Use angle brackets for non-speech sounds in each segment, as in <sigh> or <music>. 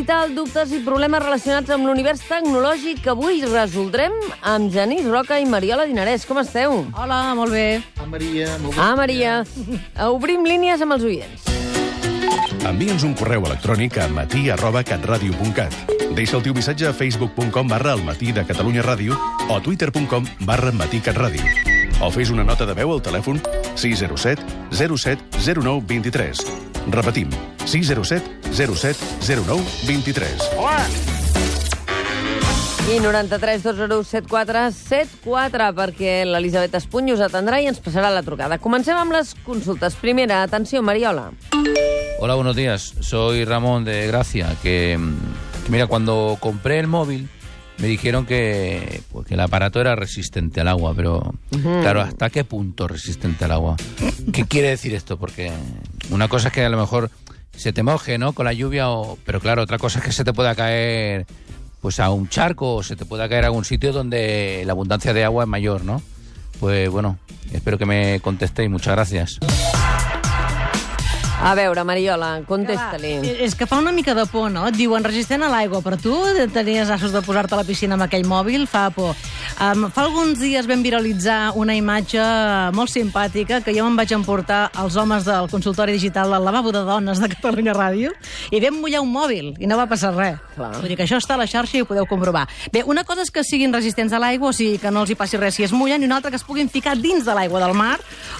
digital, dubtes i problemes relacionats amb l'univers tecnològic que avui resoldrem amb Genís Roca i Mariola Dinarès. Com esteu? Hola, molt bé. Ah, Maria, molt bé. Ah, Maria. Obrim línies amb els oients. Envia'ns un correu electrònic a matí arroba catradio.cat. Deixa el teu missatge a facebook.com barra el matí de Catalunya Ràdio o a twitter.com barra matí catradio. O fes una nota de veu al telèfon 607 07 09 23. Repetim, 607 07 09 23. I 93 201 74 74 perquè l'Elisabet Espuny us atendrà i ens passarà la trucada. Comencem amb les consultes. Primera, atenció, Mariola. Hola, buenos días. Soy Ramón de Gracia. Que, que mira, cuando compré el móvil me dijeron que, pues, que el aparato era resistente al agua, pero claro, ¿hasta qué punto resistente al agua? ¿Qué quiere decir esto? Porque una cosa es que a lo mejor se te moje, ¿no? Con la lluvia, o, pero claro, otra cosa es que se te pueda caer pues a un charco o se te pueda caer a algún sitio donde la abundancia de agua es mayor, ¿no? Pues bueno, espero que me contestéis. Muchas gracias. A veure, Mariola, contesta-li. És que fa una mica de por, no? Et diuen resistent a l'aigua, però tu tenies assos de posar-te a la piscina amb aquell mòbil, fa por. Um, fa alguns dies vam viralitzar una imatge molt simpàtica que jo me'n vaig emportar als homes del consultori digital del lavabo de dones de Catalunya Ràdio i vam mullar un mòbil i no va passar res. Clar. Vull dir que això està a la xarxa i ho podeu comprovar. Bé, una cosa és que siguin resistents a l'aigua, o sigui que no els hi passi res si es mullen, i una altra que es puguin ficar dins de l'aigua del mar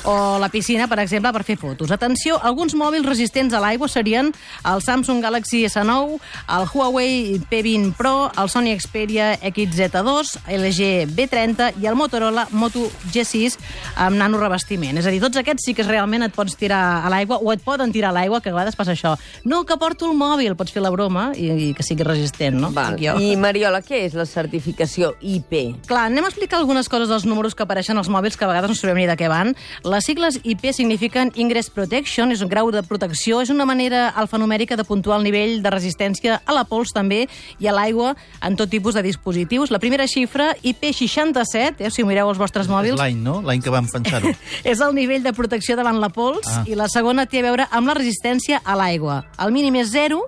o la piscina, per exemple, per fer fotos. Atenció, alguns mòbils resistents a l'aigua serien el Samsung Galaxy S9, el Huawei P20 Pro, el Sony Xperia XZ2, LG B30 i el Motorola Moto G6 amb nano revestiment. És a dir, tots aquests sí que realment et pots tirar a l'aigua o et poden tirar a l'aigua, que a vegades passa això. No, que porto el mòbil, pots fer la broma i, i que sigui resistent, no? Val. Jo. I, Mariola, què és la certificació IP? Clar, anem a explicar algunes coses dels números que apareixen als mòbils que a vegades no sabem ni de què van. Les sigles IP signifiquen Ingress Protection, és un grau de protecció, és una manera alfanumèrica de puntuar el nivell de resistència a la pols també i a l'aigua en tot tipus de dispositius. La primera xifra, IP67, eh, si mireu els vostres És mòbils, l'any, no? L'any que vam pensar-ho. <laughs> és el nivell de protecció davant la pols Ah. i la segona té a veure amb la resistència a l'aigua. El mínim és 0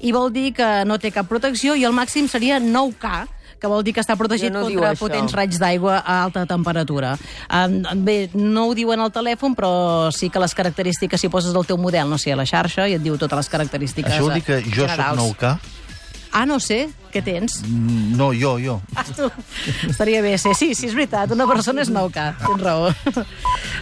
i vol dir que no té cap protecció i el màxim seria 9K que vol dir que està protegit no contra això. potents raigs d'aigua a alta temperatura. Um, bé, no ho diuen al telèfon, però sí que les característiques, si poses el teu model, no sé, a la xarxa, i et diu totes les característiques Això vol dir que jo soc generals. 9K? Ah, no sé, què tens? Mm, No, jo, jo. Ah, <laughs> tu. Estaria bé ser. Sí, sí, és veritat. Una persona és 9K. Tens raó.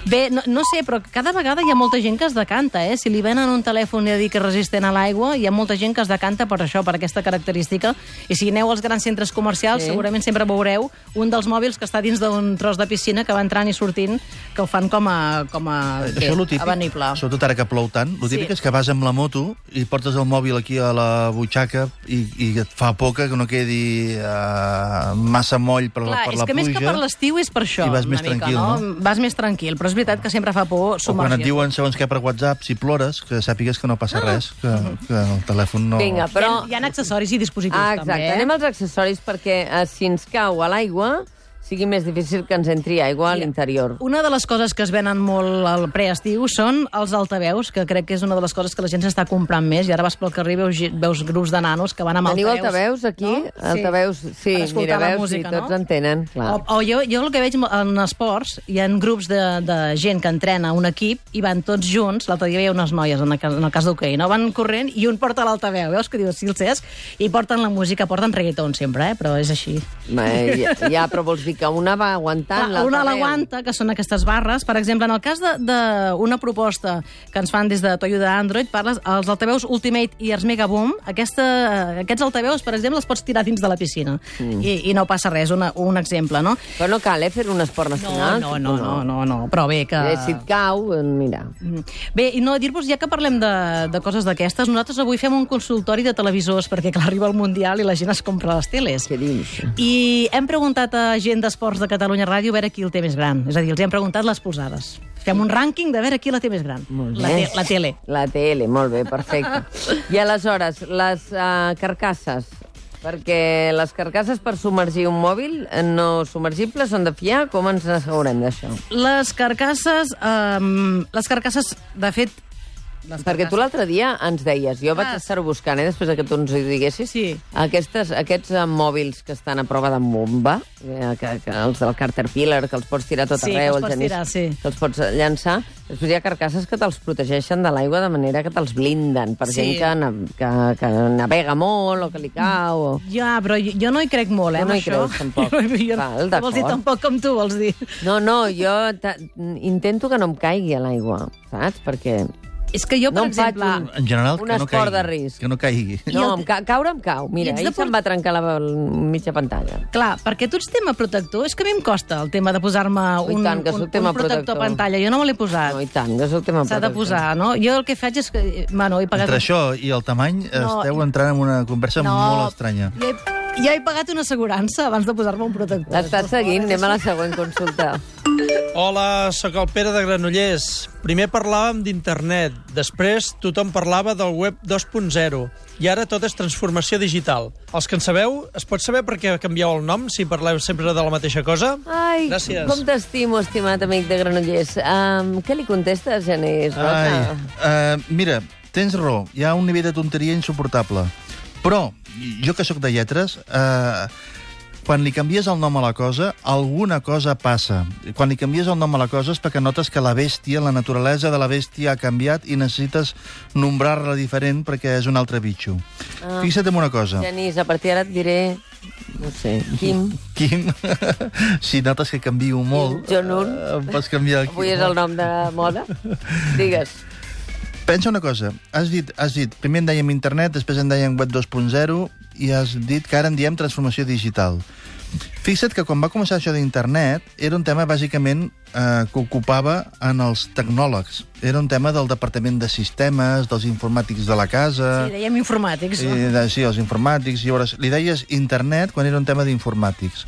Bé, no, no sé, però cada vegada hi ha molta gent que es decanta, eh? Si li venen un telèfon i dir que és resistent a l'aigua, hi ha molta gent que es decanta per això, per aquesta característica. I si aneu als grans centres comercials, Sí. segurament sempre veureu un dels mòbils que està dins d'un tros de piscina que va entrant i sortint, que ho fan com a, com a, Això és lo típic, avenible. sobretot ara que plou tant, lo típic Sí. és que vas amb la moto i portes el mòbil aquí a la butxaca i, i et fa por que no quedi uh, massa moll per, la, Clar, per és la que pluja. més que per l'estiu és per això. I vas una més mica, tranquil, no? Vas més tranquil, però és veritat que sempre fa por o quan submergir. et diuen segons què per WhatsApp, si plores, que sàpigues que no passa res, que, que el telèfon no... Vinga, Però... però... Hi, ha, hi ha accessoris i dispositius Ah, exacte. també. eh? Anem als accessoris perquè eh, si ens cau a l'aigua sigui més difícil que ens entri aigua a Mira, l'interior. Una de les coses que es venen molt al preestiu són els altaveus, que crec que és una de les coses que la gent s'està comprant més, i ara vas pel carrer i veus, veus grups de nanos que van amb Teniu altaveus. altaveus aquí? No? Altaveus, sí, escoltar mira, la veus, música, sí, tots no? en tenen, clar. O, o jo, jo el que veig en esports, hi ha grups de, de gent que entrena un equip i van tots junts, l'altre dia veia unes noies en el, cas- en el cas d'hoquei, no? van corrent i un porta l'altaveu, veus que diu sí, el cesc, i porten la música, porten reggaeton sempre, eh? però és així. Bé, ja, ja, però vols dir que una va aguantant Clar, una l'aguanta, que són aquestes barres. Per exemple, en el cas d'una proposta que ens fan des de Toyo d'Android, parles els altaveus Ultimate i els Mega Boom. Aquesta, aquests altaveus, per exemple, els pots tirar dins de la piscina mm. i, i no passa res, una, un exemple, no? Però no cal, eh, fer un esport No, nacional. no, no, no, no, no, però bé que... Eh, si et cau, eh, mira... Mm. Bé, i no, dir-vos, ja que parlem de, de coses d'aquestes, nosaltres avui fem un consultori de televisors, perquè clar, arriba el Mundial i la gent es compra les teles. Què dius? I hem preguntat a gent d'esports de Catalunya Ràdio a veure qui el té més gran. És a dir, els hem preguntat les polsades. Fem un rànquing de veure qui la té més gran. La, te la tele. La tele, molt bé, perfecte. <laughs> I aleshores, les uh, carcasses, perquè les carcasses per submergir un mòbil no submergibles són de fiar, com ens assegurem d'això? Les carcasses, um, les carcasses, de fet, Les Perquè tu l'altre dia ens deies, jo vaig Ah, estar buscant, eh, després que tu ens ho diguessis, Sí. aquestes, aquests eh, mòbils que estan a prova de bomba, eh, que, que els del Caterpillar, que els pots tirar tot Sí, que arreu, els pots Genís, tirar, sí. que els pots llançar, després hi ha carcasses que te'ls protegeixen de l'aigua de manera que te'ls blinden, per Sí. gent que, na- que, que navega molt o que li cau... O... Ja, però jo, jo no hi crec molt, eh, no hi això. creus, tampoc. <laughs> Jo, Val, no vols dir tampoc com tu vols dir. No, no, jo intento que no em caigui a l'aigua, saps? Perquè És que jo, per No exemple... un- En general, Un que no esport caigui. de risc. Que no caigui. No, el em ca caure em cau. Mira, ahir de se'm va trencar la mitja pantalla. Clar, perquè tu ets tema protector. És que a mi em costa el tema de posar-me un, tant, que un, soc un protector protector. a pantalla. Jo no me l'he posat. No, i tant, que és el tema S'ha de protector. posar, no? Jo el que faig és que... eh, Bueno, he pagat... Entre això i el tamany No, esteu entrant en una conversa molt estranya. Ja he, ja he pagat una assegurança abans de posar-me un protector. L'estàs seguint, anem a la següent consulta. <laughs> Hola, sóc el Pere de Granollers. Primer parlàvem d'internet, després tothom parlava del web 2.0 i ara tot és transformació digital. Els que en sabeu, es pot saber per què canvieu el nom si parleu sempre de la mateixa cosa? Ai, Gràcies. com t'estimo, estimat amic de Granollers. Um, què li contestes, Genís? Ai, uh, mira, tens raó, hi ha un nivell de tonteria insuportable. Però, jo que sóc de lletres, uh, quan li canvies el nom a la cosa, alguna cosa passa. Quan li canvies el nom a la cosa és perquè notes que la bèstia, la naturalesa de la bèstia ha canviat i necessites nombrar-la diferent perquè és un altre bitxo. Ah. Fixa't en una cosa. Genís, a partir d'ara et diré... No sé, Quim. Quim, <laughs> si notes que canvio molt, Quim Jong-un. eh, em pots canviar Avui és el nom de moda. Digues. Pensa una cosa, has dit, has dit, primer en dèiem internet, després en dèiem web 2.0 i has dit que ara en diem transformació digital. Fixa't que quan va començar això d'internet era un tema bàsicament eh, que ocupava en els tecnòlegs. Era un tema del departament de sistemes, dels informàtics de la casa... Sí, dèiem informàtics. No? de, sí, els informàtics. Llavors, li deies internet quan era un tema d'informàtics.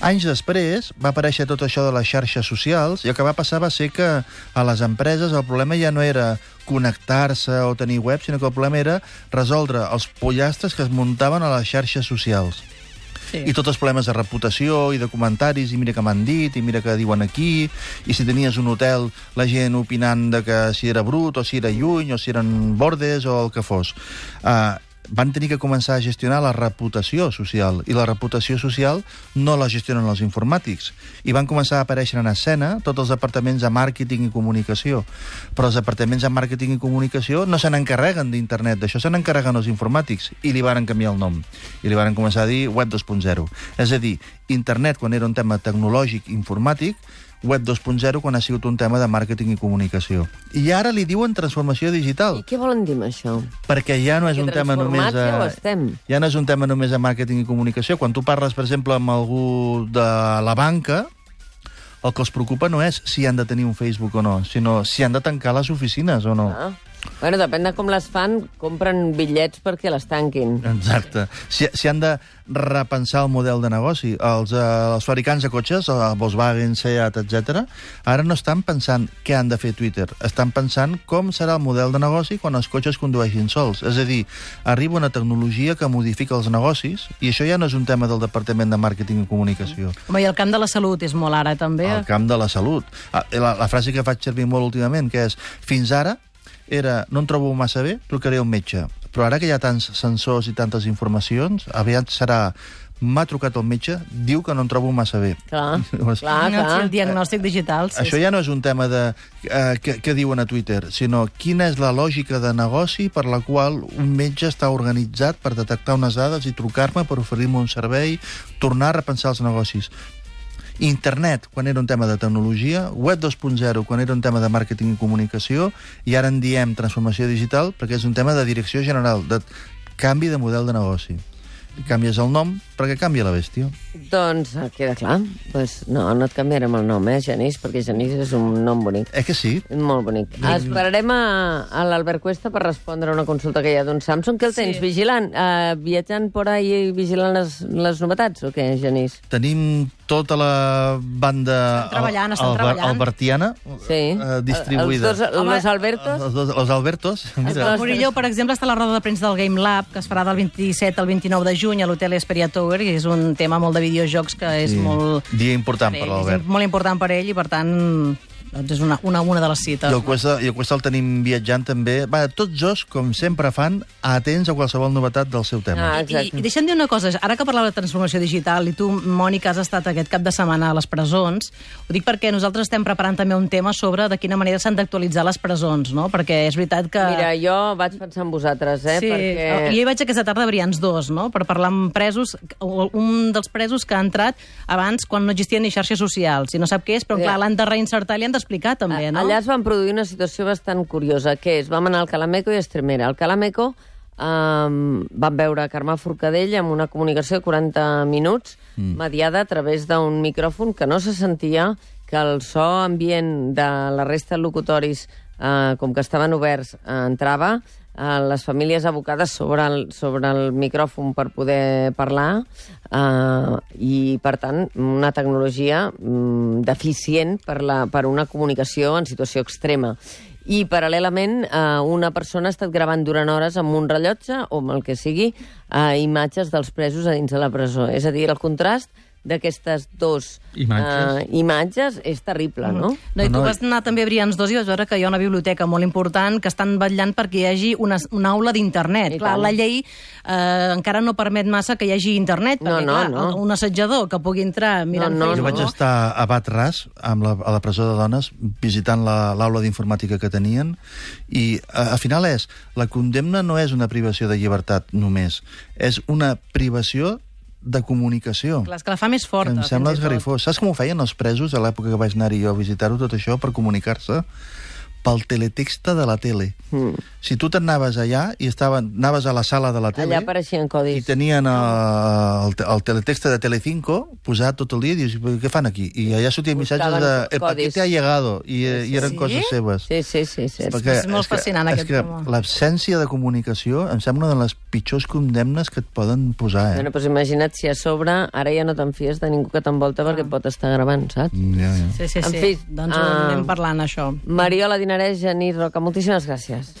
Anys després va aparèixer tot això de les xarxes socials i el que va passar va ser que a les empreses el problema ja no era connectar-se o tenir web, sinó que el problema era resoldre els pollastres que es muntaven a les xarxes socials. Sí. I tots els problemes de reputació i de comentaris, i mira que m'han dit, i mira que diuen aquí, i si tenies un hotel, la gent opinant de que si era brut, o si era lluny, o si eren bordes, o el que fos. Uh, van tenir que començar a gestionar la reputació social, i la reputació social no la gestionen els informàtics. I van començar a aparèixer en escena tots els departaments de màrqueting i comunicació. Però els departaments de màrqueting i comunicació no se n'encarreguen d'internet, d'això se n'encarreguen els informàtics, i li varen canviar el nom. I li varen començar a dir web 2.0. És a dir, internet quan era un tema tecnològic informàtic, web 2.0 quan ha sigut un tema de màrqueting i comunicació. I ara li diuen transformació digital I què volen dir amb això? perquè ja no és Que un tema només ja a, estem. ja no és un tema només a màrqueting i comunicació. Quan tu parles, per exemple, amb algú de la banca, el que els preocupa no és si han de tenir un Facebook o no, sinó si han de tancar les oficines o no. Ah. Bueno, depèn de com les fan, compren bitllets perquè les tanquin. Exacte. Si, si han de repensar el model de negoci. Els, eh, els fabricants de cotxes, eh, Volkswagen, Seat, etc., ara no estan pensant què han de fer Twitter. Estan pensant com serà el model de negoci quan els cotxes condueixin sols. És a dir, arriba una tecnologia que modifica els negocis i això ja no és un tema del Departament de Màrqueting i Comunicació. Home, i el camp de la salut és molt ara, també. Al camp de la salut. Ah, La, la frase que faig servir molt últimament, que és fins ara era no em trobo massa bé, trucaré al metge. Però ara que hi ha tants sensors i tantes informacions, aviat serà m'ha trucat el metge, diu que no em trobo massa bé. Clar, <laughs> Llavors, clar, no, sí, clar. el diagnòstic digital. Sí, Això ja no és un tema de, eh, que, que diuen a Twitter, sinó quina és la lògica de negoci per la qual un metge està organitzat per detectar unes dades i trucar-me per oferir-me un servei, tornar a repensar els negocis. Internet, quan era un tema de tecnologia, web 2.0, quan era un tema de màrqueting i comunicació, i ara en diem transformació digital perquè és un tema de direcció general, de canvi de model de negoci. I canvies el nom perquè canvia la bèstia. Doncs eh, queda clar. Pues no, no et canviarem el nom, eh, Genís, perquè Genís és un nom bonic. Eh que sí? Molt bonic. Esperarem a, a l'Albert Cuesta per respondre a una consulta que hi ha d'un Samsung. Què el Sí. tens, vigilant? Uh, viatjant por ahí i vigilant les, les novetats, o què, Genís? Tenim tota la banda Estan treballant, estan alber- treballant. albertiana Sí. eh, distribuïda. Els dos, Home, los Albertos? Els, dos, els Albertos. Mira, El Murillo, per exemple, està a la roda de premsa del Game Lab, que es farà del 27 al 29 de juny a l'hotel Esperia Tower, i és un tema molt de videojocs que és Sí. molt... Dia important per l'Albert. Molt important per ell i, per tant, Doncs és una, una, una de les cites. I el Quest, i el Quest el tenim viatjant també. Va, tots dos, com sempre fan, atents a qualsevol novetat del seu tema. Ah, I, exacte. I deixa'm dir una cosa, ara que parlava de transformació digital i tu, Mònica, has estat aquest cap de setmana a les presons, ho dic perquè nosaltres estem preparant també un tema sobre de quina manera s'han d'actualitzar les presons, no? Perquè és veritat que... Mira, jo vaig pensar en vosaltres, eh? Sí, perquè... jo hi vaig aquesta tarda a Brians 2, no? per parlar amb presos, un dels presos que ha entrat abans quan no existien ni xarxes socials, i no sap què és, però Ja. clar, l'han de reinsertar i l'han d'explicar també, no? Allà es van produir una situació bastant curiosa, que és, vam anar al Calameco i a Estremera. Al Calameco um, vam veure Carme Forcadell amb una comunicació de 40 minuts, mm. mediada a través d'un micròfon que no se sentia, que el so ambient de la resta de locutoris, uh, com que estaven oberts, uh, entrava, uh, les famílies abocades sobre el, sobre el micròfon per poder parlar uh, i, per tant, una tecnologia um, deficient per, la, per una comunicació en situació extrema. I, paral·lelament, eh, una persona ha estat gravant durant hores amb un rellotge o amb el que sigui eh, imatges dels presos a dins de la presó. És a dir, el contrast d'aquestes dos Imatges. eh, imatges és terrible, no? No, I tu No, no, vas anar també a Brians 2 i vas veure que hi ha una biblioteca molt important que estan vetllant perquè hi hagi una, una aula d'internet. Clar, tant. la llei eh, encara no permet massa que hi hagi internet, No, perquè no, clar, no. un assetjador que pugui entrar mirant No, no, Jo Facebook... vaig estar a Bat Ras, amb la, a la presó de dones, visitant la- l'aula d'informàtica que tenien, i a, al final és, la condemna no és una privació de llibertat només, és una privació de comunicació. Clar, és que la fa més forta. em sembla esgarrifós. Saps com ho feien els presos a l'època que vaig anar-hi jo a visitar-ho, tot això, per comunicar-se? Pel teletext de la tele. Mm. Si tu t'anaves allà i estava, anaves a la sala de la tele... Allà apareixien I codis. tenien uh, el, te- el teletext de Telecinco posat tot el dia i dius, què fan aquí? I allà sortien missatges de el codis. paquete ha llegado i, eh, i eren Sí? coses seves. Sí, sí, sí. sí. Perquè és molt que- fascinant, és aquest que tema. l'absència de comunicació em sembla una de les pitjors condemnes que et poden posar, eh? Bueno, doncs imagina't si a sobre ara ja no te'n fies de ningú que t'envolta perquè et pot estar gravant, saps? Ja, ja. Sí, sí, En sí. fi, doncs ah, anem parlant, això. Mariola Dinarès, Genís Roca, moltíssimes gràcies.